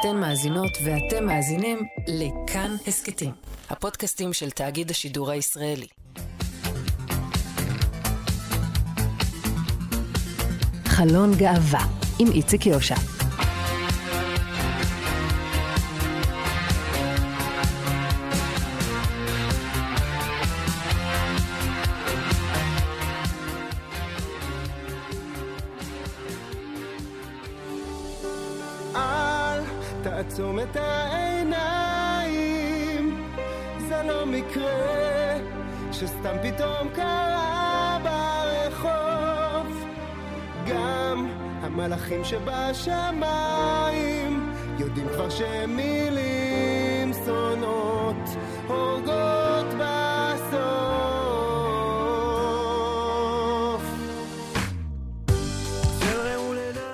אתן מאזינות ואתם מאזינים לכאן הסכתים, הפודקאסטים של תאגיד השידור הישראלי. חלון גאווה עם איציק יושע. המלאכים שבשמיים יודעים כבר שמילים שונאות הורגות בסוף.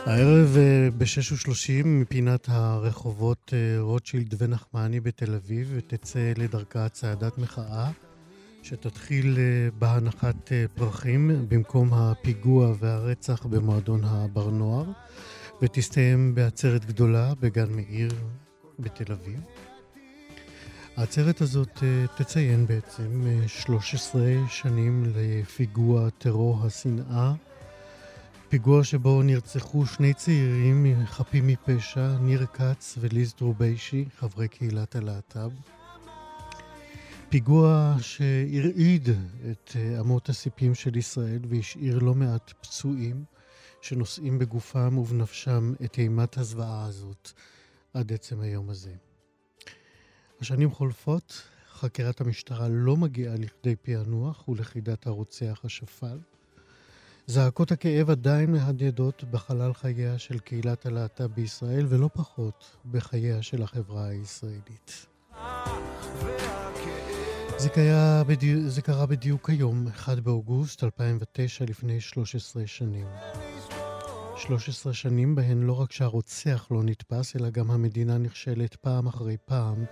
הערב אה, ב-6:30 מפינת הרחובות אה, רוטשילד ונחמני בתל אביב תצא לדרכה צעדת מחאה שתתחיל אה, בהנחת אה, פרחים במקום הפיגוע והרצח במועדון הבר נוער ותסתיים בעצרת גדולה בגן מאיר בתל אביב. העצרת הזאת אה, תציין בעצם אה, 13 שנים לפיגוע טרור השנאה פיגוע שבו נרצחו שני צעירים חפים מפשע, ניר כץ וליז טרוביישי, חברי קהילת הלהט"ב. פיגוע שהרעיד את אה, אמות הסיפים של ישראל והשאיר לא מעט פצועים שנושאים בגופם ובנפשם את אימת הזוועה הזאת עד עצם היום הזה. השנים חולפות, חקירת המשטרה לא מגיעה לכדי פענוח ולכידת הרוצח השפל. זעקות הכאב עדיין מהדהדות בחלל חייה של קהילת הלהט"ב בישראל, ולא פחות בחייה של החברה הישראלית. זה, קרה בדיוק, זה קרה בדיוק היום, 1 באוגוסט 2009, לפני 13 שנים. 13 שנים בהן לא רק שהרוצח לא נתפס, אלא גם המדינה נכשלת פעם אחרי פעם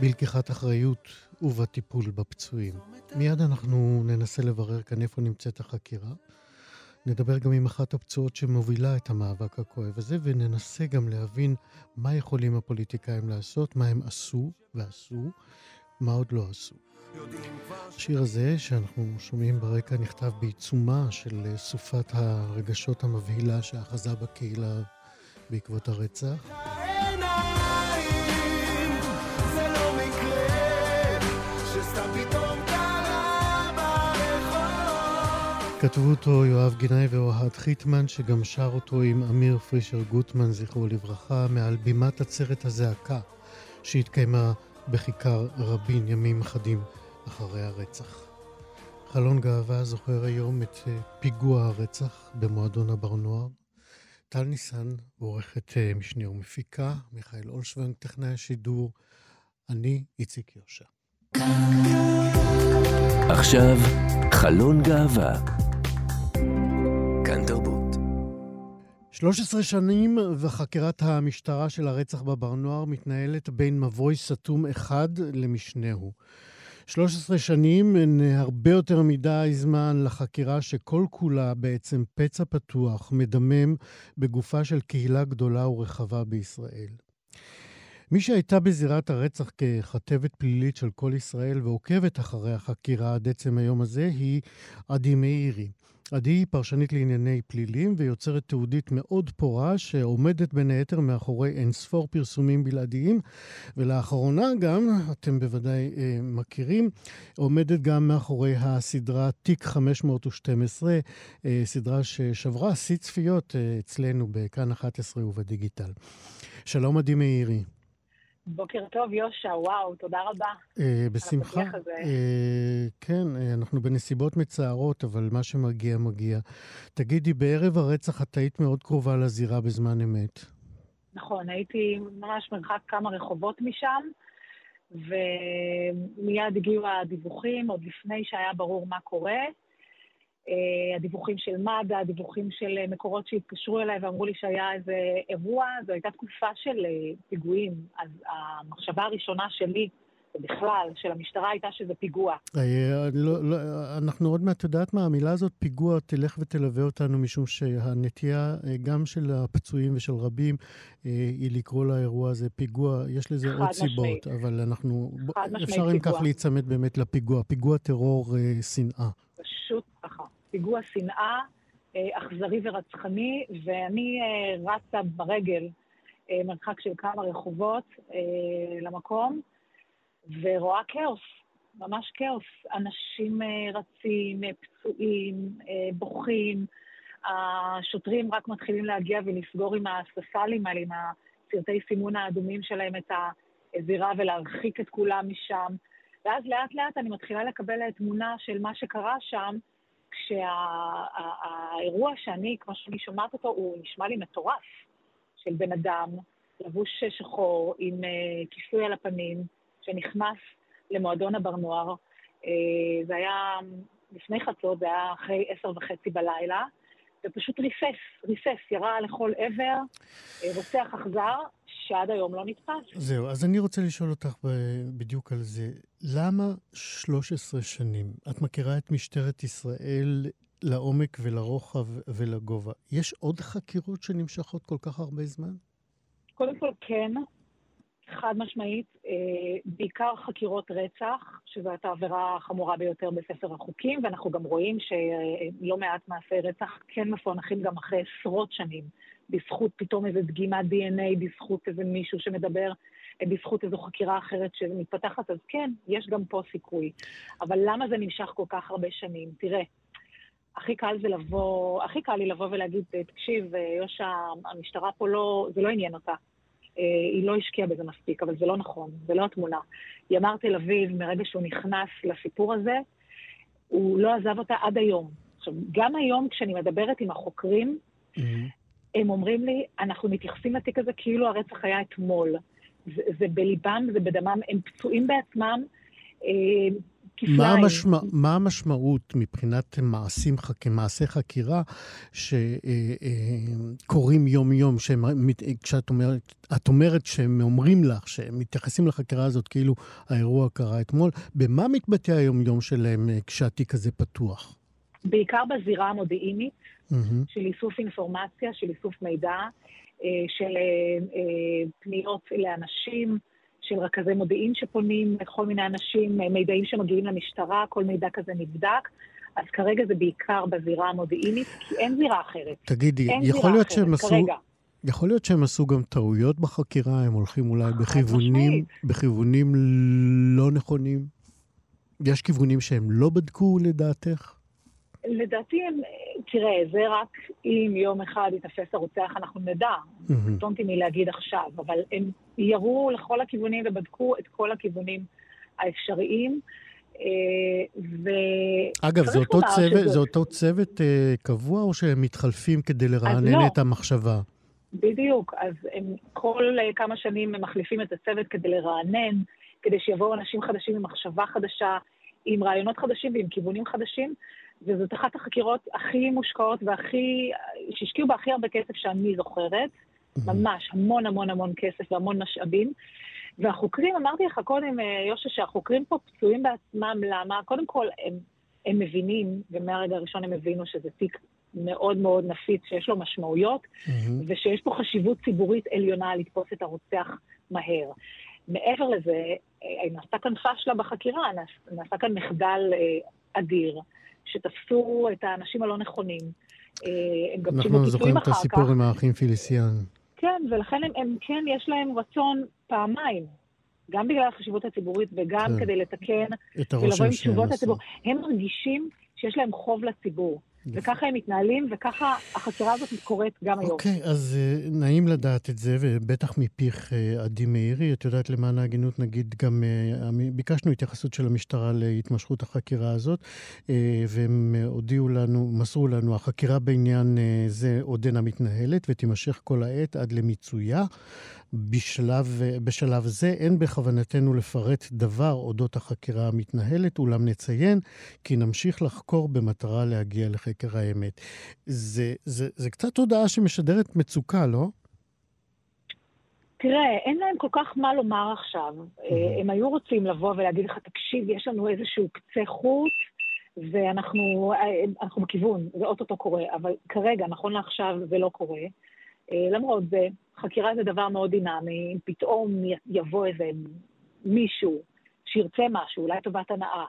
בלקיחת אחריות ובטיפול בפצועים. מיד אנחנו ננסה לברר כאן איפה נמצאת החקירה. נדבר גם עם אחת הפצועות שמובילה את המאבק הכואב הזה, וננסה גם להבין מה יכולים הפוליטיקאים לעשות, מה הם עשו ועשו, מה עוד לא עשו. השיר הזה שאנחנו שומעים ברקע נכתב בעיצומה של אה, סופת הרגשות המבהילה שאחזה בקהילה בעקבות הרצח. העיניים, זה לא מקרה. כתבו אותו יואב גינאי ואוהד חיטמן, שגם שר אותו עם אמיר פרישר גוטמן, זכרו לברכה, מעל בימת עצרת הזעקה שהתקיימה בכיכר רבין ימים אחדים אחרי הרצח. חלון גאווה זוכר היום את אה, פיגוע הרצח במועדון הבר נוער. טל ניסן, עורכת אה, משנה ומפיקה, מיכאל אולשוונג, טכנאי השידור, אני איציק יושע. עכשיו, חלון גאווה. 13 שנים וחקירת המשטרה של הרצח בבר נוער מתנהלת בין מבוי סתום אחד למשנהו. 13 שנים הן הרבה יותר מדי זמן לחקירה שכל כולה בעצם פצע פתוח, מדמם, בגופה של קהילה גדולה ורחבה בישראל. מי שהייתה בזירת הרצח ככתבת פלילית של כל ישראל ועוקבת אחרי החקירה עד עצם היום הזה היא עדי מאירי. עדי היא פרשנית לענייני פלילים ויוצרת תיעודית מאוד פורה שעומדת בין היתר מאחורי אינספור פרסומים בלעדיים ולאחרונה גם, אתם בוודאי אה, מכירים, עומדת גם מאחורי הסדרה תיק 512, אה, סדרה ששברה שיא צפיות אה, אצלנו בכאן 11 ובדיגיטל. שלום עדי מאירי. בוקר טוב, יושע, וואו, תודה רבה. אה, בשמחה. אה, כן, אה, אנחנו בנסיבות מצערות, אבל מה שמגיע, מגיע. תגידי, בערב הרצח את היית מאוד קרובה לזירה בזמן אמת. נכון, הייתי ממש מרחק כמה רחובות משם, ומיד הגיעו הדיווחים, עוד לפני שהיה ברור מה קורה. אה, הדיווחים של מד"א, הדיווחים של אה, מקורות שהתקשרו אליי ואמרו לי שהיה איזה אירוע, זו הייתה תקופה של אה, פיגועים. אז המחשבה הראשונה שלי בכלל, של המשטרה, הייתה שזה פיגוע. לא, לא, אנחנו עוד מעט, את יודעת מה, המילה הזאת, פיגוע, תלך ותלווה אותנו, משום שהנטייה גם של הפצועים ושל רבים היא לקרוא לאירוע הזה פיגוע. יש לזה עוד. סיבות, אבל אנחנו... אפשר אם כך. להיצמד באמת לפיגוע. פיגוע טרור אה, שנאה. פשוט. פיגוע שנאה, אה, אכזרי ורצחני, ואני אה, רצה ברגל אה, מרחק של כמה רחובות למקום, ורואה כאוס, ממש כאוס. אנשים רצים, פצועים, בוכים, השוטרים רק מתחילים להגיע ולסגור עם הספסלים האלה, עם הסרטי סימון האדומים שלהם את הזירה ולהרחיק את כולם משם. ואז לאט לאט אני מתחילה לקבל תמונה של מה שקרה שם, כשהאירוע שאני, כמו שאני שומעת אותו, הוא נשמע לי מטורף. של בן אדם לבוש שחור עם uh, כיסוי על הפנים, שנכנס למועדון הבר נוער. Uh, זה היה לפני חצות, זה היה אחרי עשר וחצי בלילה, ופשוט ריסס, ריסס, ירה לכל עבר, uh, רוצח אכזר, שעד היום לא נתפס. זהו, אז אני רוצה לשאול אותך בדיוק על זה. למה 13 שנים? את מכירה את משטרת ישראל לעומק ולרוחב ולגובה. יש עוד חקירות שנמשכות כל כך הרבה זמן? קודם כל, כן, חד משמעית, אה, בעיקר חקירות רצח, שזאת העבירה החמורה ביותר בספר החוקים, ואנחנו גם רואים שלא מעט מעשי רצח כן מפוענחים גם אחרי עשרות שנים, בזכות פתאום איזו דגימת DNA, בזכות איזה מישהו שמדבר, בזכות איזו חקירה אחרת שמתפתחת, אז כן, יש גם פה סיכוי. אבל למה זה נמשך כל כך הרבה שנים? תראה, הכי קל זה לבוא, הכי קל לי לבוא ולהגיד, תקשיב, יושע, המשטרה פה לא, זה לא עניין אותה. היא לא השקיעה בזה מספיק, אבל זה לא נכון, זה לא התמונה. ימ"ר תל אביב, מרגע שהוא נכנס לסיפור הזה, הוא לא עזב אותה עד היום. עכשיו, גם היום כשאני מדברת עם החוקרים, Mm-hmm. הם אומרים לי, אנחנו מתייחסים לתיק הזה כאילו הרצח היה אתמול. זה, זה בליבם, זה בדמם, הם פצועים בעצמם. אה, כפליים. מה, המשמע, מה המשמעות מבחינת מעשים, מעשי חקירה שקורים יום-יום, כשאת אומרת, את אומרת שהם אומרים לך, שהם מתייחסים לחקירה הזאת כאילו האירוע קרה אתמול, במה מתבטא היום-יום שלהם אה, כשהתיק הזה פתוח? בעיקר בזירה המודיעינית, Mm-hmm. של איסוף אינפורמציה, של איסוף מידע, אה, של פניות לאנשים, של רכזי מודיעין שפונים לכל מיני אנשים, מידעים שמגיעים למשטרה, כל מידע כזה נבדק. אז כרגע זה בעיקר בזירה המודיעינית, כי אין זירה אחרת. תגידי, יכול להיות שהם עשו... כרגע. יכול להיות שהם עשו גם טעויות בחקירה, הם הולכים אולי בכיוונים. בכיוונים לא נכונים? יש כיוונים שהם לא בדקו לדעתך? לדעתי, הם, תראה, זה רק אם יום אחד יתפס הרוצח, אנחנו נדע. קטונתי מלהגיד עכשיו, אבל הם ירו לכל הכיוונים ובדקו את כל הכיוונים האפשריים. אה, ו... אגב, זה אותו צוות, שזה- זה אותו צוות אה, קבוע, או שהם מתחלפים כדי לרענן לא. את המחשבה? בדיוק, אז הם כל אה, כמה שנים הם מחליפים את הצוות כדי לרענן, כדי שיבואו אנשים חדשים עם מחשבה חדשה, עם רעיונות חדשים ועם כיוונים חדשים, וזאת אחת החקירות הכי מושקעות והכי, שהשקיעו בה הכי הרבה כסף שאני זוכרת, ממש המון המון המון כסף והמון משאבים. והחוקרים, אמרתי לך קודם, אה, יושע, שהחוקרים פה פצועים בעצמם, למה? קודם כל, הם, הם מבינים, ומהרגע הראשון הם הבינו שזה תיק מאוד מאוד נפיץ, שיש לו משמעויות. ושיש פה חשיבות ציבורית עליונה לתפוס את הרוצח מהר. מעבר לזה, אה, נעשתה כאן פשלה בחקירה, נעש- נעשה כאן מחדל אה, אדיר, שתפסו את האנשים הלא נכונים. אה, הם גם שילמו אנחנו זוכרים את אחר כך. הסיפור עם האחים פיליסיאן. כן, ולכן הם, הם כן, יש להם רצון פעמיים, גם בגלל החשיבות הציבורית וגם כן. כדי לתקן ולבוא עם תשובות. לציבור. הם מרגישים שיש להם חוב לציבור, וככה הם מתנהלים, וככה החקירה הזאת קורית גם היום. אוקיי, אז אה, נעים לדעת את זה, ובטח מפיך אה, עדי מאירי. את יודעת, למען ההגינות, נגיד גם, אה, ביקשנו התייחסות של המשטרה להתמשכות החקירה הזאת, והם הודיעו לנו, מסרו לנו, החקירה בעניין זה עודנה מתנהלת ותימשך כל העת עד למיצויה. בשלב, בשלב זה אין בכוונתנו לפרט דבר אודות החקירה המתנהלת, אולם נציין כי נמשיך לחקור במטרה להגיע לחקר האמת. זה, זה, זה קצת הודעה שמשדרת מצוקה, לא? תראה, אין להם כל כך מה לומר עכשיו. אה, הם היו רוצים לבוא ולהגיד לך, תקשיב, יש לנו איזשהו קצה חוט, ואנחנו אה, בכיוון, זה אוטוטו קורה, אבל כרגע, נכון לעכשיו, זה לא קורה. אה, למרות זה, חקירה זה דבר מאוד דינמי, פתאום י- יבוא איזה מישהו שירצה משהו, אולי טובת הנאה,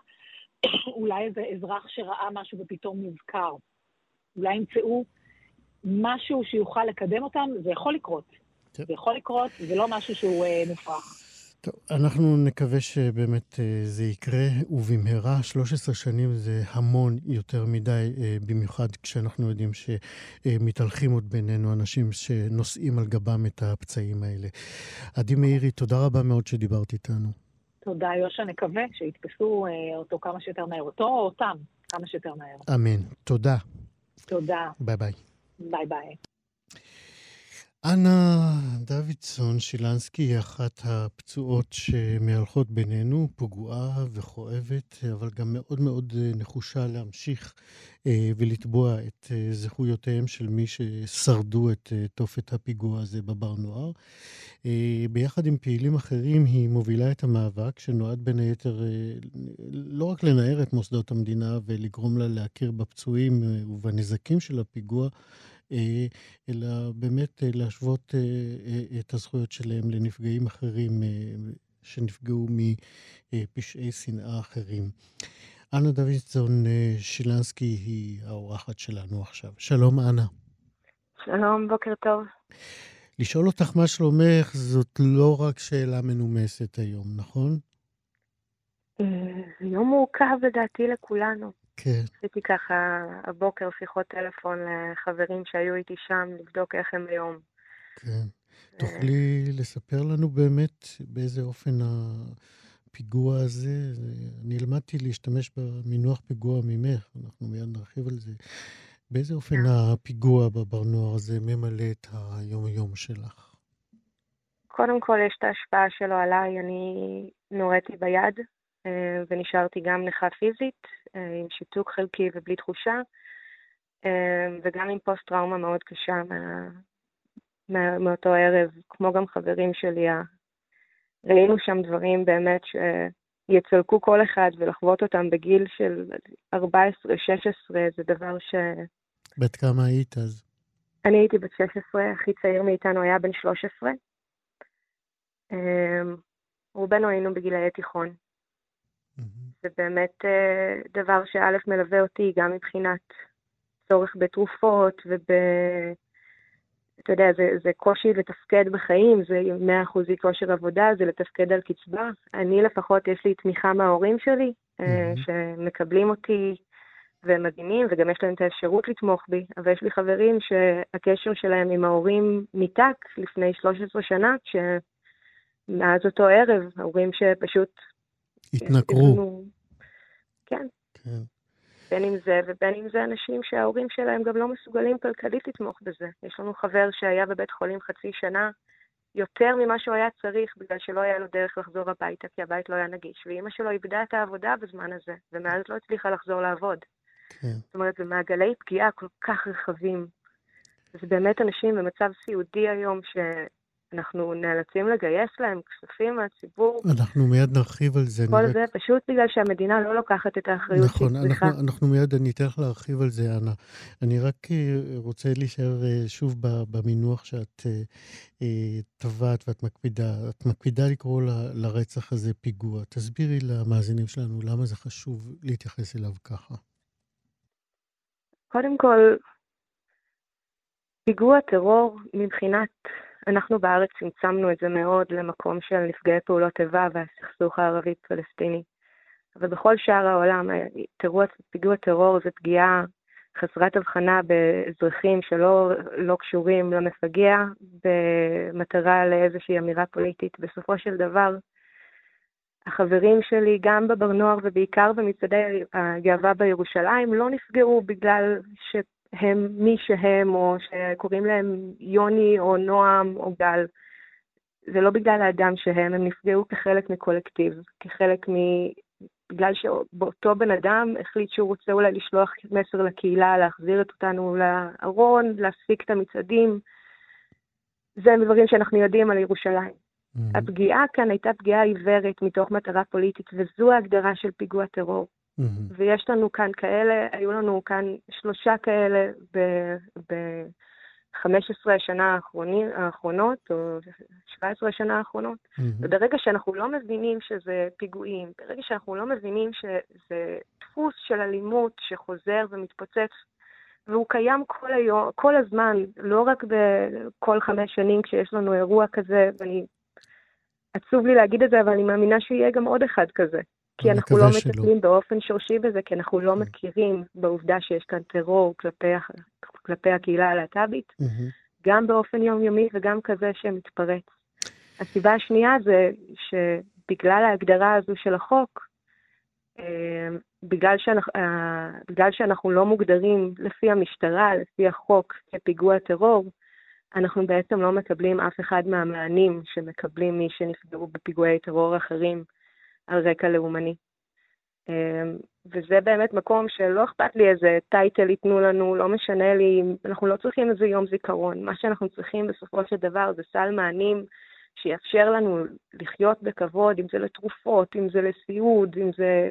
אולי איזה אזרח שראה משהו ופתאום נזכר, אולי ימצאו משהו שיוכל לקדם אותם, זה יכול לקרות. זה יכול לקרות, זה לא משהו שהוא אה, מופרך. טוב, אנחנו נקווה שבאמת אה, זה יקרה, ובמהרה 13 שנים זה המון יותר מדי, אה, במיוחד כשאנחנו יודעים שמתהלכים עוד בינינו אנשים שנושאים על גבם את הפצעים האלה. עדי מאירי, תודה רבה מאוד שדיברת איתנו. תודה, יושע, נקווה שיתפסו אה, אותו כמה שיותר מהר, אותו או אותם כמה שיותר מהר. אמן. תודה. תודה, ביי ביי. ביי ביי. אנה דוידסון שילנסקי היא אחת הפצועות שמהלכות בינינו, פגועה וכואבת, אבל גם מאוד מאוד אה, נחושה להמשיך אה, ולתבוע את אה, זכויותיהם של מי ששרדו את תופת הפיגוע הזה בבר נוער. ביחד עם פעילים אחרים היא מובילה את המאבק שנועד בין היתר לא רק לנער את מוסדות המדינה ולגרום לה להכיר בפצועים ובנזקים של הפיגוע, אלא באמת אה, להשוות אה, אה, את הזכויות שלהם לנפגעים אחרים שנפגעו מפשעי שנאה אחרים. אנה דוידסון שילנסקי היא האורחת שלנו עכשיו. שלום, אנה. שלום, בוקר טוב. לשאול אותך מה שלומך זאת לא רק שאלה מנומסת היום, נכון? יום מורכב לדעתי לכולנו. כן. עשיתי ככה הבוקר שיחות טלפון לחברים שהיו איתי שם, לבדוק איך הם היום. כן. תוכלי לספר לנו באמת באיזה אופן הפיגוע הזה, זה- אני למדתי להשתמש במינוח פיגוע ממך, אנחנו מיד נרחיב על זה. באיזה אופן הפיגוע בבר נוער הזה ממלא את היום-יום שלך? קודם כל יש את ההשפעה שלו עליי, אני נוריתי ביד ונשארתי גם נכה פיזית, אה, עם שיתוק חלקי ובלי תחושה, אה, וגם עם פוסט-טראומה מאוד קשה מה, מה, מאותו ערב, כמו גם חברים שלי. ראינו שם דברים באמת שיצלקו כל אחד ולחוות אותם בגיל של 14-16, זה דבר ש... בת כמה היית אז? אני הייתי בת 16, הכי צעיר מאיתנו היה בן 13. אמ, רובנו היינו בגילאי תיכון. זה באמת אה, דבר שא' מלווה אותי גם מבחינת צורך בתרופות וב... אתה יודע, זה, זה קושי לתפקד בחיים, זה 100% כושר עבודה, זה לתפקד על קצבה. אני לפחות, יש לי תמיכה מההורים שלי, אה, מהמם. שמקבלים אותי והם מדהימים, וגם יש להם את האפשרות לתמוך בי. אבל יש לי חברים שהקשר שלהם עם ההורים ניתק לפני 13 שנה, שמאז אותו ערב, ההורים שפשוט... התנכרו. לנו- כן, כן. בין אם זה ובין אם זה אנשים שההורים שלהם גם לא מסוגלים כלכלית לתמוך בזה. יש לנו חבר שהיה בבית חולים חצי שנה, יותר ממה שהוא היה צריך, בגלל שלא היה לו דרך לחזור הביתה, כי הבית לא היה נגיש. ואימא שלו איבדה את העבודה בזמן הזה, ומאז לא הצליחה לחזור לעבוד. כן. זאת אומרת, זה מעגלי פגיעה כל כך רחבים. זה באמת אנשים במצב סיעודי היום שאנחנו נאלצים לגייס להם כספים מהציבור. אנחנו מיד נרחיב על זה. כל רק- זה פשוט בגלל שהמדינה לא לוקחת את האחריות נכון, שהיא צריכה. אנחנו, אנחנו מיד, אני אתן לך להרחיב על זה, אנה. אני רק אה, רוצה להישאר אה, שוב במינוח שאת אה, טבעת ואת מקפידה. את מקפידה לקרוא ל- לרצח הזה פיגוע. תסבירי למאזינים שלנו למה זה חשוב להתייחס אליו ככה. קודם כל, פיגוע טרור מבחינת, אנחנו בארץ צמצמנו את זה מאוד למקום של נפגעי פעולות איבה והסכסוך הערבי-פלסטיני. אבל בכל שאר העולם, טרור, פיגוע טרור זה פגיעה חסרת הבחנה באזרחים שלא לא קשורים למפגע במטרה לאיזושהי אמירה פוליטית. בסופו של דבר, החברים שלי, גם בבר נוער ובעיקר במצעדי הגאווה בירושלים, לא נפגעו בגלל שהם מי שהם, או שקוראים להם יוני או נועם או גל. זה לא בגלל האדם שהם, הם נפגעו כחלק מקולקטיב, כחלק מ... בגלל שאותו בן אדם החליט שהוא רוצה אולי לשלוח מסר לקהילה, להחזיר את אותנו לארון, להפסיק את המצעדים. זה דברים שאנחנו יודעים על ירושלים. מהמם. הפגיעה כאן הייתה פגיעה עיוורת מתוך מטרה פוליטית, וזו ההגדרה של פיגוע טרור. מהמם. ויש לנו כאן כאלה, היו לנו כאן שלושה כאלה ב-15 השנה האחרונים, האחרונות, או 17 השנה האחרונות. מהמם. וברגע שאנחנו לא מבינים שזה פיגועים, ברגע שאנחנו לא מבינים שזה דפוס של אלימות שחוזר ומתפוצץ, והוא קיים כל היום, כל הזמן, לא רק בכל חמש שנים כשיש לנו אירוע כזה, ואני... עצוב לי להגיד את זה, אבל אני מאמינה שיהיה גם עוד אחד כזה. כי אנחנו לא. מטפלים באופן שורשי בזה, כי אנחנו לא. מכירים בעובדה שיש כאן טרור כלפי, כלפי הקהילה הלהט"בית. גם באופן יומיומי וגם כזה שמתפרץ. הסיבה השנייה זה שבגלל ההגדרה הזו של החוק, אה, בגלל שאנחנו, בגלל שאנחנו לא מוגדרים לפי המשטרה, לפי החוק, כפיגוע טרור, אנחנו בעצם לא מקבלים אף אחד מהמענים שמקבלים מי שנפגעו בפיגועי טרור אחרים על רקע לאומני. אה, וזה באמת מקום שלא אכפת לי איזה טייטל ייתנו לנו, לא משנה לי, אנחנו לא צריכים איזה יום זיכרון. מה שאנחנו צריכים בסופו של דבר זה סל מענים שיאפשר לנו לחיות בכבוד, אם זה לתרופות, אם זה לסיעוד, אם זה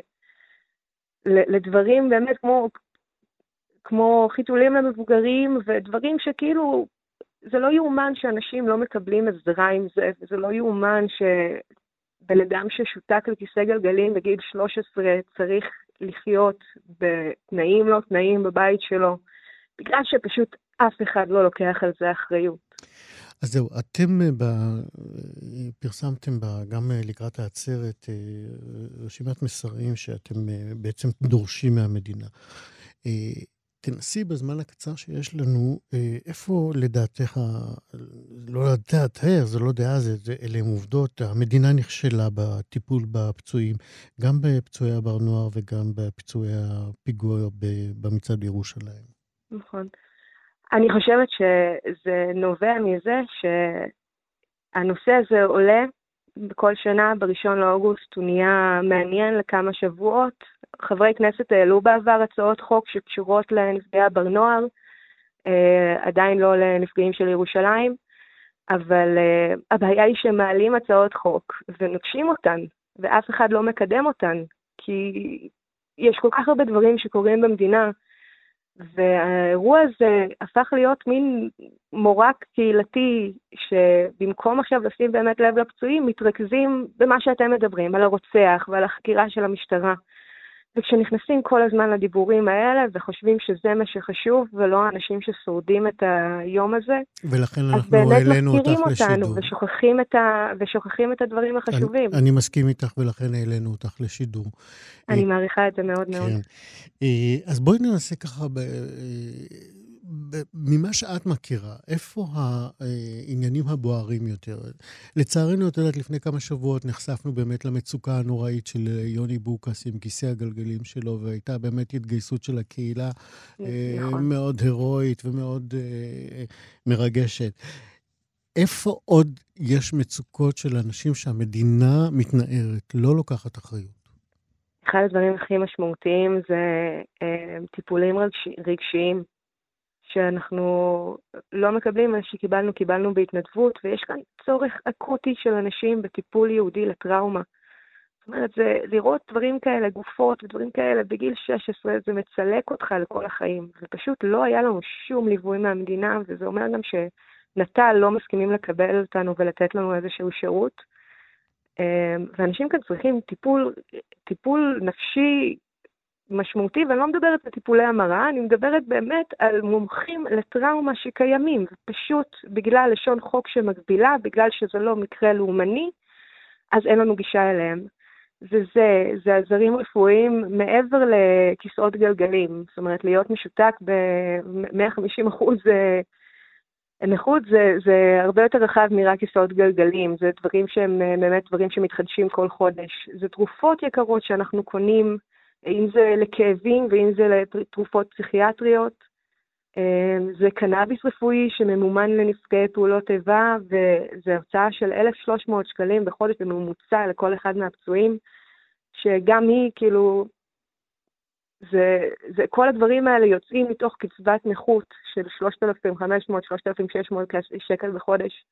לדברים באמת כמו, כמו חיתולים למבוגרים, ודברים שכאילו, זה לא יאומן שאנשים לא מקבלים עזרה עם זה, וזה לא יאומן שבן אדם ששותק על כיסא גלגלים בגיל 13 צריך לחיות בתנאים לא תנאים בבית שלו, בגלל שפשוט אף אחד לא לוקח על זה אחריות. אז זהו, אתם אה, ב... פרסמתם ב... גם אה, לקראת העצרת אה, רשימת מסרים שאתם בעצם דורשים מהמדינה. תנסי בזמן הקצר שיש לנו, אה, איפה לדעתך, לא לדעתך, זה לא דעה, זה, זה, אלה הם עובדות, המדינה נכשלה בטיפול בפצועים, גם בפצועי הבר נוער וגם בפצועי הפיגוע במצעד בירושלים. נכון. אני חושבת שזה נובע מזה שהנושא הזה עולה בכל שנה, בראשון לאוגוסט הוא נהיה מעניין לכמה שבועות. חברי כנסת העלו בעבר הצעות חוק שקשורות לנפגעי הבר נוער, אה, עדיין לא לנפגעים של ירושלים, אבל אה, הבעיה היא שמעלים הצעות חוק ונוקשים אותן, ואף אחד לא מקדם אותן, כי יש כל כך הרבה דברים שקורים במדינה, והאירוע הזה הפך להיות מין מורק קהילתי, שבמקום עכשיו לשים באמת לב לפצועים, מתרכזים במה שאתם מדברים, על הרוצח ועל החקירה של המשטרה. וכשנכנסים כל הזמן לדיבורים האלה וחושבים שזה מה שחשוב, ולא האנשים ששורדים את היום הזה, ולכן אז אנחנו באמת העלינו מזכירים אותך אותנו לשידור. ושוכחים את, ה... ושוכחים את הדברים החשובים. אני, אני מסכים איתך, ולכן העלינו אותך לשידור. אני מעריכה את זה מאוד מאוד. כן. אה, אז בואי ננסה ככה, ב, אה, ב, ממה שאת מכירה, איפה העניינים הבוערים יותר? לצערנו, את יודעת, לפני כמה שבועות נחשפנו באמת למצוקה הנוראית של יוני בוקס עם כיסא הגלגלים שלו, והייתה באמת התגייסות של הקהילה אה, נכון. מאוד הירואית ומאוד אה, מרגשת. איפה עוד יש מצוקות של אנשים שהמדינה מתנערת, לא לוקחת אחריות? אחד הדברים הכי משמעותיים זה אה, טיפולים רגש, רגשיים, שאנחנו לא מקבלים, מה שקיבלנו, קיבלנו בהתנדבות, ויש כאן צורך אקוטי של אנשים בטיפול ייעודי לטראומה. זאת אומרת, זה לראות דברים כאלה, גופות ודברים כאלה בגיל 16, זה מצלק אותך לכל החיים. ופשוט לא היה לנו שום ליווי מהמדינה, וזה אומר גם שנט"ל לא מסכימים לקבל אותנו ולתת לנו איזשהו שירות. אה, ואנשים כאן צריכים טיפול, טיפול נפשי משמעותי, ואני לא מדברת על טיפולי המרה, אני מדברת באמת על מומחים לטראומה שקיימים, פשוט בגלל לשון חוק שמגבילה, בגלל שזה לא מקרה לאומני, אז אין לנו גישה אליהם. וזה, זה עזרים רפואיים מעבר לכיסאות גלגלים, זאת אומרת, להיות משותק ב-150 אחוז נכות זה, זה הרבה יותר רחב מרק כיסאות גלגלים, זה דברים שהם אה, באמת דברים שמתחדשים כל חודש. זה תרופות יקרות שאנחנו קונים, אם זה לכאבים ואם זה לתרופות פסיכיאטריות. אה, זה קנאביס רפואי שממומן לנפגעי פעולות איבה, וזו הרצאה של 1,300 שקלים בחודש בממוצע לכל אחד מהפצועים, שגם היא כאילו זה, זה, כל הדברים האלה יוצאים מתוך קצבת נכות של 3,500-3,600 שקל בחודש.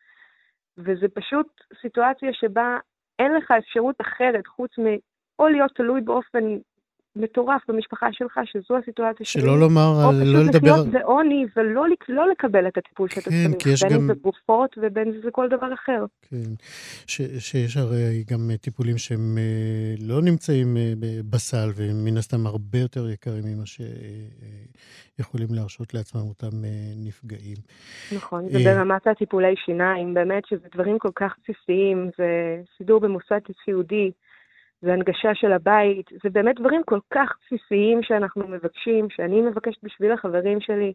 וזה פשוט סיטואציה שבה אין לך אפשרות אחרת חוץ מ... או להיות תלוי באופן מטורף במשפחה שלך, שזו הסיטואציה שלי. שלא לומר, או לא פשוט לדבר... לחיות בעוני ולא לא לקבל את הטיפול שאתה כן, צריך, כי יש בין גם- אם זה תרופות ובין אם זה כל דבר אחר. כן, ש, שיש הרי גם טיפולים שהם אה, לא נמצאים אה, בסל, והם מן הסתם הרבה יותר יקרים ממה שיכולים להרשות לעצמם אותם אה, נפגעים. נכון, אה. וברמת הטיפולי שיניים, באמת שזה דברים כל כך בסיסיים, זה סידור במוסד סיעודי, זה הנגשה של הבית, זה באמת דברים כל כך בסיסיים שאנחנו מבקשים, שאני מבקשת בשביל החברים שלי.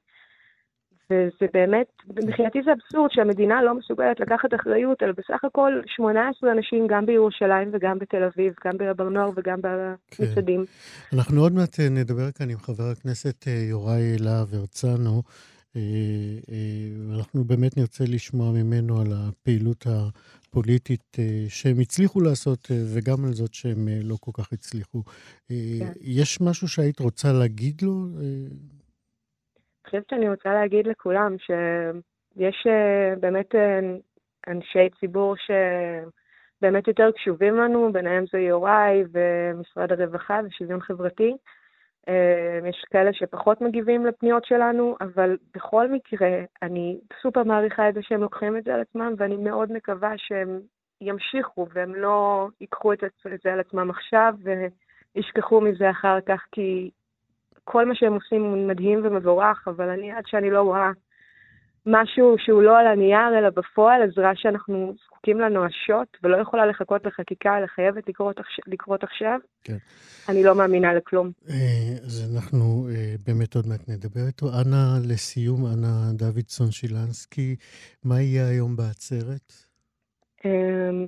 וזה באמת, מבחינתי זה אבסורד שהמדינה לא מסוגלת לקחת אחריות על בסך הכל 18 אנשים גם בירושלים וגם בתל אביב, גם בבר נוער וגם במצעדים. אנחנו עוד מעט אה, נדבר כאן עם חבר הכנסת אה, יוראי להב הרצנו, אה, ואנחנו באמת נרצה לשמוע ממנו על הפעילות הפוליטית אה, שהם הצליחו לעשות, אה, וגם על זאת שהם אה, לא כל כך הצליחו. כן. יש משהו שהיית רוצה להגיד לו? אני חושבת שאני רוצה להגיד לכולם שיש באמת אנשי ציבור שבאמת יותר קשובים לנו, ביניהם זה יוראי ומשרד הרווחה ושוויון חברתי. אה, יש כאלה שפחות מגיבים לפניות שלנו, אבל בכל מקרה, אני סופר מעריכה את זה שהם לוקחים את זה על עצמם, ואני מאוד מקווה שהם ימשיכו והם לא ייקחו את זה על עצמם עכשיו וישכחו מזה אחר כך, כי כל מה שהם עושים הוא מדהים ומבורך, אבל אני, עד שאני לא רואה משהו שהוא לא על הנייר, אלא בפועל, עזרה שאנחנו זקוקים לה נואשות, ולא יכולה לחכות לחקיקה, אלא חייבת לקרות, לקרות עכשיו, כן. אני לא מאמינה לכלום. אה, אז אנחנו אה, באמת עוד מעט נדבר איתו. אנא, לסיום, אנא דוידסון שילנסקי, מה יהיה היום בעצרת? אמ,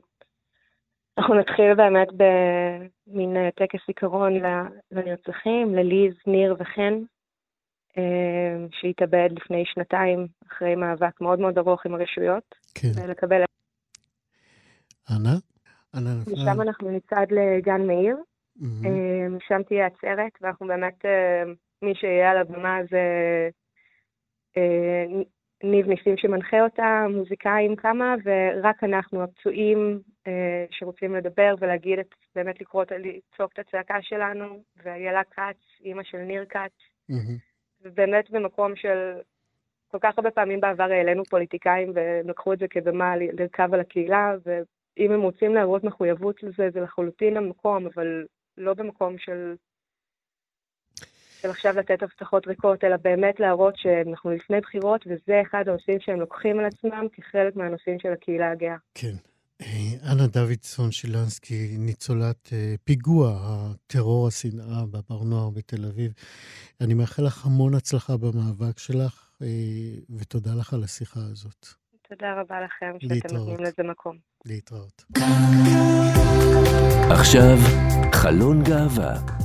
אנחנו נתחיל באמת במין אה, טקס זיכרון ל- לנרצחים, לליז, ניר וחן, שהתאבד לפני שנתיים אחרי מאבק מאוד מאוד ארוך עם הרשויות, כן. ולקבל... אנא משם נפלה? אנחנו נצעד לגן מאיר, מהמם. אמ, שם תהיה עצרת, ואנחנו באמת, אמ, מי שיהיה על הבמה זה אה, ניב ניסים שמנחה אותה, מוזיקאים כמה, ורק אנחנו הפצועים אה, שרוצים לדבר ולהגיד את, באמת לקרוא, לצעוק את הצעקה שלנו, ואיילה כץ, אימא של ניר כץ, מהמם. ובאמת במקום של, כל כך הרבה פעמים בעבר העלינו פוליטיקאים והם לקחו את זה כבמה לרכב על הקהילה, ואם הם רוצים להראות מחויבות לזה, זה לחלוטין המקום, אבל לא במקום של, של עכשיו לתת הבטחות ריקות, אלא באמת להראות שאנחנו לפני בחירות, וזה אחד הנושאים שהם לוקחים על עצמם כחלק מהנושאים של הקהילה הגאה. כן. אה, אנה דוידסון שילנסקי, ניצולת אה, פיגוע הטרור השנאה בבר נוער בתל אביב. אני מאחל לך המון הצלחה במאבק שלך, אה, ותודה לך על השיחה הזאת. תודה רבה לכם שאתם. נותנים לזה מקום. להתראות. עכשיו, חלון גאווה.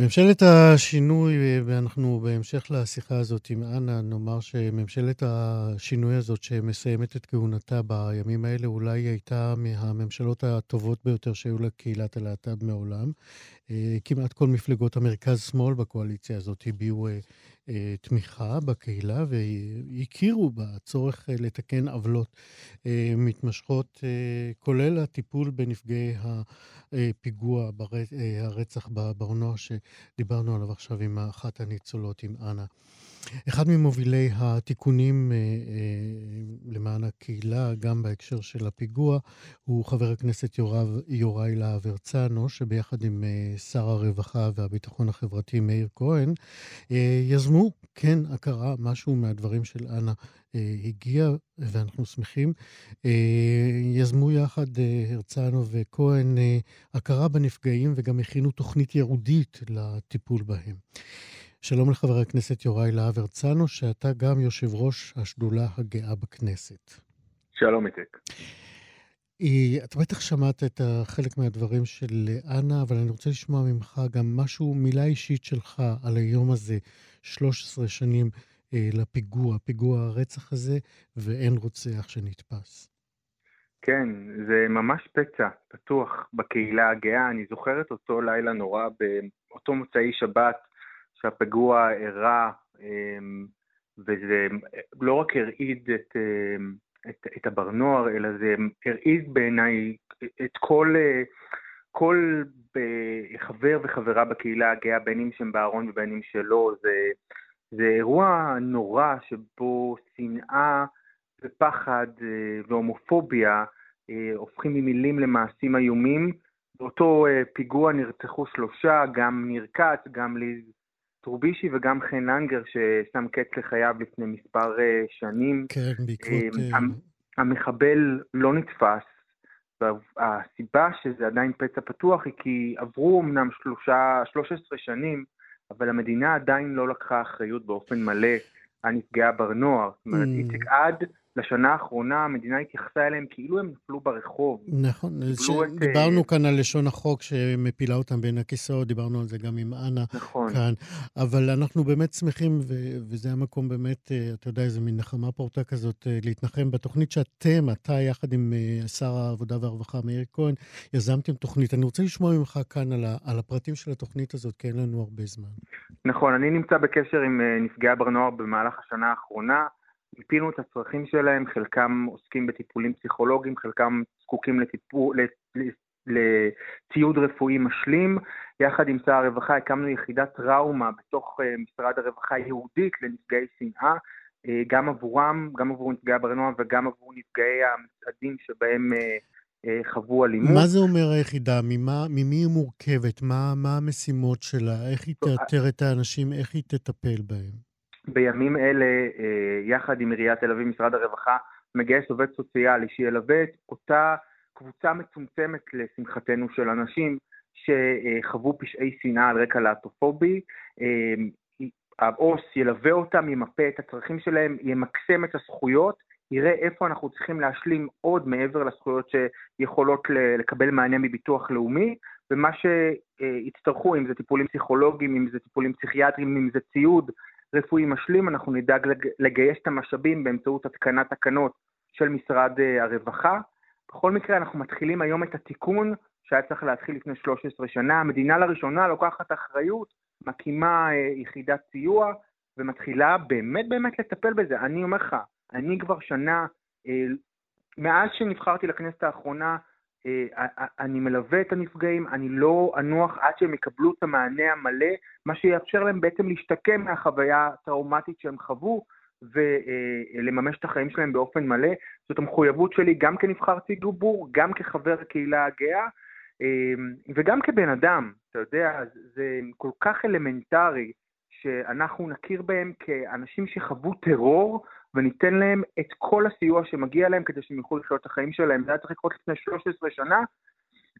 ממשלת השינוי, ואנחנו בהמשך לשיחה הזאת עם אנה, נאמר שממשלת השינוי הזאת שמסיימת את כהונתה בימים האלה, אולי הייתה מהממשלות הטובות ביותר שהיו לקהילת הלהט"ב מעולם. אה, כמעט כל מפלגות המרכז-שמאל בקואליציה הזאת הביעו אה, תמיכה בקהילה והכירו בצורך אה, לתקן עוולות אה, מתמשכות, אה, כולל הטיפול בנפגעי הפיגוע, אה, הרצח בבר נוער שדיברנו עליו עכשיו עם אחת הניצולות, עם אנה. אחד ממובילי התיקונים אה, אה, למען הקהילה, גם בהקשר של הפיגוע, הוא חבר הכנסת יורב, יוראי להב הרצנו, שביחד עם אה, שר הרווחה והביטחון החברתי מאיר כהן, יזמו, כן, הכרה, משהו מהדברים של אנה הגיע, ואנחנו שמחים. יזמו יחד הרצנו וכהן הכרה בנפגעים וגם הכינו תוכנית ייעודית לטיפול בהם. שלום לחבר הכנסת יוראי להב הרצנו, שאתה גם יושב ראש השדולה הגאה בכנסת. שלום איציק. אה, אתה בטח שמעת את חלק מהדברים של אנה, אבל אני רוצה לשמוע ממך גם משהו, מילה אישית שלך על היום הזה, 13 שנים אה, לפיגוע, פיגוע הרצח הזה, ואין רוצח שנתפס. כן, זה ממש פצע פתוח בקהילה הגאה. אני זוכר את אותו לילה נורא באותו מוצאי שבת שהפיגוע אירע, אמ, וזה לא רק הרעיד את, את, את הבר נוער, אלא זה הרעיד בעיניי את כל, כל חבר וחברה בקהילה הגאה, בין אם שהם בארון ובין אם שלא, זה, זה אירוע נורא שבו שנאה ופחד והומופוביה הופכים ממילים למעשים איומים. באותו פיגוע נרצחו שלושה, גם ניר כץ, גם ליז טרובישי וגם חן לנגר ששם קץ לחייו לפני מספר שנים. כן, בעקבות... המחבל לא נתפס, והסיבה שזה עדיין פצע פתוח היא כי עברו אמנם שלושה, 13 שנים, אבל המדינה עדיין לא לקחה אחריות באופן מלא על נפגעי הבר נוער. זאת אומרת, איציק עד לשנה האחרונה המדינה התייחסה אליהם כאילו הם נפלו ברחוב. נכון, דיברנו כאן על לשון החוק שמפילה אותם בין הכיסאות, דיברנו על זה גם עם אנה נכון. כאן. אבל אנחנו באמת שמחים, וזה המקום באמת, אתה יודע, איזה מין נחמה פורטה כזאת, להתנחם בתוכנית שאתם, אתה יחד עם שר העבודה והרווחה מאיר כהן, יזמתם תוכנית. אני רוצה לשמוע ממך כאן על, על הפרטים של התוכנית הזאת, כי אין לנו הרבה זמן. נכון, אני נמצא בקשר עם נפגעי הבר נוער במהלך השנה האחרונה. מיפינו את הצרכים שלהם, חלקם עוסקים בטיפולים פסיכולוגיים, חלקם זקוקים לטיפול, לציוד רפואי משלים. יחד עם שר הרווחה הקמנו יחידת טראומה בתוך משרד הרווחה ייעודית לנפגעי שנאה, גם עבורם, גם עבור נפגעי הברנוע וגם עבור נפגעי המצעדים שבהם חוו אלימות. מה זה אומר היחידה? ממה, ממי היא מורכבת? מה, מה המשימות שלה? איך היא תאתר את האנשים? איך היא תטפל בהם? בימים אלה, יחד עם עיריית תל אביב, משרד הרווחה, מגייס עובד סוציאלי שילווה את אותה קבוצה מצומצמת, לשמחתנו, של אנשים שחוו פשעי שנאה על רקע להטופובי. העו"ס ילווה אותם, ימפה את הצרכים שלהם, ימקסם את הזכויות, יראה איפה אנחנו צריכים להשלים עוד מעבר לזכויות שיכולות לקבל מענה מביטוח לאומי, ומה שיצטרכו, אם זה טיפולים פסיכולוגיים, אם זה טיפולים פסיכיאטריים, אם זה ציוד, רפואי משלים, אנחנו נדאג לגייס את המשאבים באמצעות התקנת תקנות של משרד הרווחה. בכל מקרה, אנחנו מתחילים היום את התיקון שהיה צריך להתחיל לפני 13 שנה. המדינה לראשונה לוקחת אחריות, מקימה יחידת סיוע ומתחילה באמת באמת לטפל בזה. אני אומר לך, אני כבר שנה, מאז שנבחרתי לכנסת האחרונה, אני מלווה את הנפגעים, אני לא אנוח עד שהם יקבלו את המענה המלא, מה שיאפשר להם בעצם להשתקם מהחוויה הטראומטית שהם חוו ולממש את החיים שלהם באופן מלא. זאת המחויבות שלי גם כנבחר ציבור, גם כחבר הקהילה הגאה וגם כבן אדם, אתה יודע, זה כל כך אלמנטרי שאנחנו נכיר בהם כאנשים שחוו טרור וניתן להם את כל הסיוע שמגיע להם כדי שהם יוכלו לחיות את החיים שלהם. זה היה צריך לקרות לפני 13 שנה.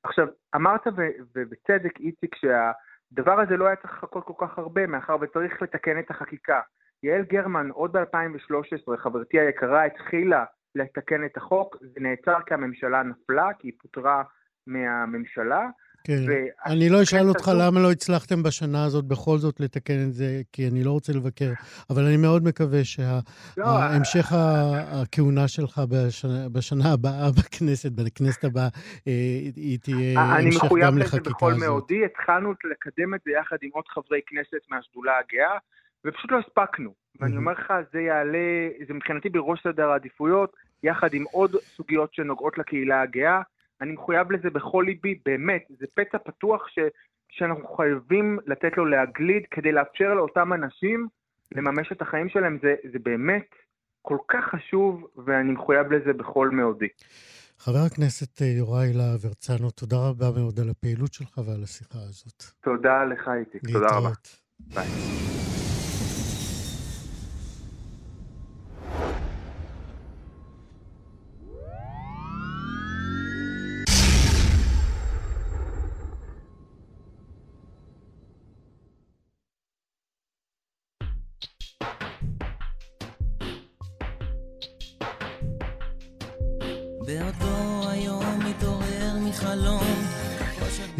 עכשיו, אמרת ובצדק, איציק, שהדבר הזה לא היה צריך לחכות כל כך הרבה, מאחר וצריך לתקן את החקיקה. יעל גרמן, עוד ב-2013, חברתי היקרה, התחילה לתקן את החוק, זה נעצר כי הממשלה נפלה, כי היא פוטרה מהממשלה. כן, אני לא אשאל אותך הזאת... למה לא הצלחתם בשנה הזאת בכל זאת לתקן את זה, כי אני לא רוצה לבקר, אבל אני מאוד מקווה שהמשך לא, הכהונה שלך בשנה, בשנה הבאה בכנסת, בכנסת הבאה, היא תהיה המשך גם לחקיקה הזאת. אני מחויב לזה בכל מאודי, התחלנו לקדם את זה יחד עם עוד חברי כנסת מהשדולה הגאה, ופשוט לא הספקנו. ואני אומר לך, זה יעלה, זה מבחינתי בראש סדר העדיפויות, יחד עם עוד סוגיות שנוגעות לקהילה הגאה. אני מחויב לזה בכל ליבי, באמת, זה פצע פתוח ש, שאנחנו חייבים לתת לו להגליד כדי לאפשר לאותם אנשים לממש את החיים שלהם, זה, זה באמת כל כך חשוב, ואני מחויב לזה בכל מאודי. חבר הכנסת יוראי להב הרצנו, תודה רבה מאוד על הפעילות שלך ועל השיחה הזאת. תודה לך, איציק. תודה רבה. ביי.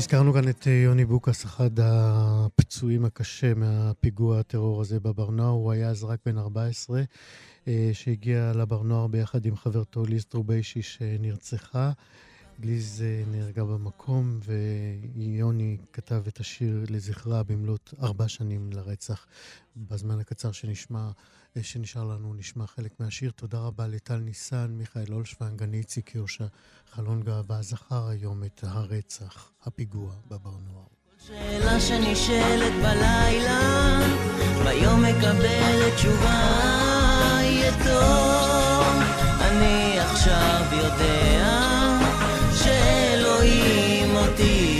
הזכרנו כאן את יוני בוקס, אחד הפצועים הקשה מהפיגוע הטרור הזה בבר נוער. הוא היה אז רק בן 14, שהגיע לבר נוער ביחד עם חברתו ליז טרוביישי שנרצחה. ליז אה, נהרגה במקום, ויוני כתב את השיר לזכרה במלאת ארבע שנים לרצח. בזמן הקצר שנשמע, אה, שנשאר לנו, נשמע חלק מהשיר. תודה רבה לטל ניסן, מיכאל אולשוונג, גני איציק יושע, חלון גאווה, זכר היום את הרצח, הפיגוע בבר נוער. שאלה שנשאלת בלילה, ביום מקבלת תשובה, יהיה טוב, אני עכשיו יודע שאלוהים אותי